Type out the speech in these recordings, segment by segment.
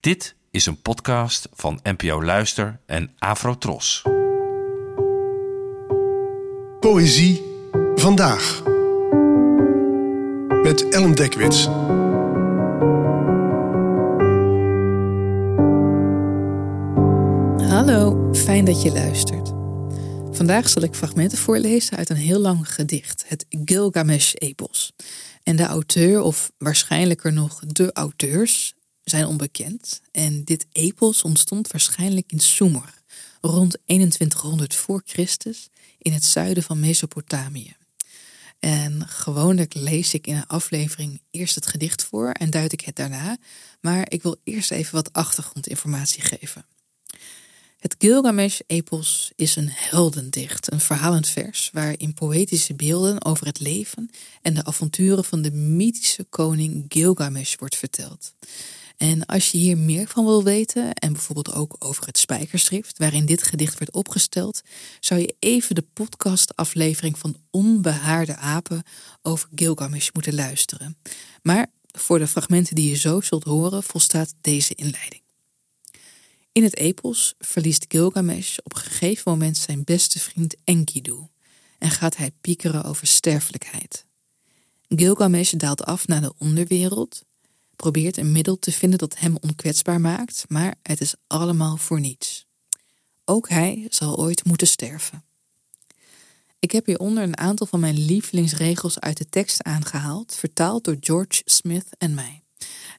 Dit is een podcast van NPO Luister en Afrotros. Poëzie vandaag. Met Ellen Dekwits. Hallo, fijn dat je luistert. Vandaag zal ik fragmenten voorlezen uit een heel lang gedicht, het Gilgamesh-epos. En de auteur, of waarschijnlijker nog de auteurs, zijn onbekend. En dit epos ontstond waarschijnlijk in Sumer, rond 2100 voor Christus, in het zuiden van Mesopotamië. En gewoonlijk lees ik in een aflevering eerst het gedicht voor en duid ik het daarna, maar ik wil eerst even wat achtergrondinformatie geven. Het Gilgamesh-epos is een heldendicht, een verhalend vers waarin poëtische beelden over het leven en de avonturen van de mythische koning Gilgamesh wordt verteld. En als je hier meer van wil weten, en bijvoorbeeld ook over het spijkerschrift waarin dit gedicht werd opgesteld, zou je even de podcastaflevering van Onbehaarde Apen over Gilgamesh moeten luisteren. Maar voor de fragmenten die je zo zult horen, volstaat deze inleiding. In het epos verliest Gilgamesh op een gegeven moment zijn beste vriend Enkidu en gaat hij piekeren over sterfelijkheid. Gilgamesh daalt af naar de onderwereld, probeert een middel te vinden dat hem onkwetsbaar maakt, maar het is allemaal voor niets. Ook hij zal ooit moeten sterven. Ik heb hieronder een aantal van mijn lievelingsregels uit de tekst aangehaald, vertaald door George Smith en mij.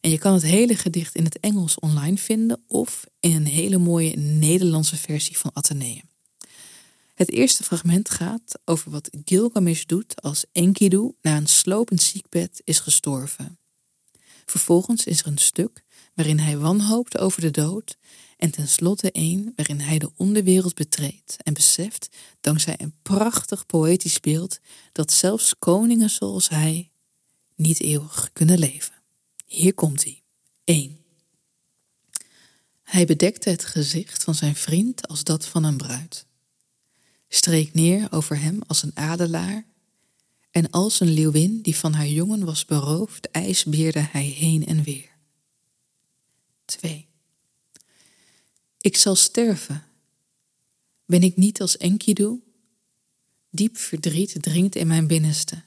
En je kan het hele gedicht in het Engels online vinden of in een hele mooie Nederlandse versie van Atheneum. Het eerste fragment gaat over wat Gilgamesh doet als Enkidu na een slopend ziekbed is gestorven. Vervolgens is er een stuk waarin hij wanhoopt over de dood en tenslotte een waarin hij de onderwereld betreedt en beseft, dankzij een prachtig poëtisch beeld, dat zelfs koningen zoals hij niet eeuwig kunnen leven. Hier komt hij. 1. Hij bedekte het gezicht van zijn vriend als dat van een bruid, streek neer over hem als een adelaar, en als een leeuwin die van haar jongen was beroofd, ijsbeerde hij heen en weer. 2. Ik zal sterven. Ben ik niet als Enkidu? Diep verdriet dringt in mijn binnenste.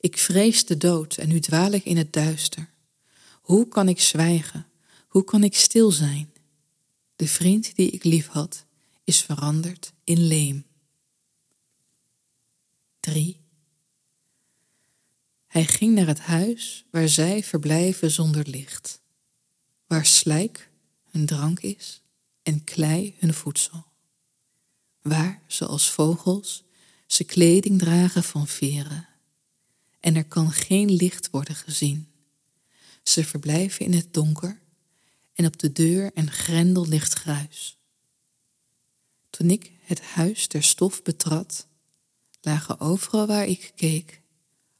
Ik vrees de dood en nu dwaal ik in het duister. Hoe kan ik zwijgen? Hoe kan ik stil zijn? De vriend die ik lief had, is veranderd in leem. 3. Hij ging naar het huis waar zij verblijven zonder licht, waar slijk hun drank is en klei hun voedsel, waar, zoals vogels, ze kleding dragen van veren, en er kan geen licht worden gezien. Ze verblijven in het donker en op de deur en grendel ligt gruis. Toen ik het huis der stof betrad, lagen overal waar ik keek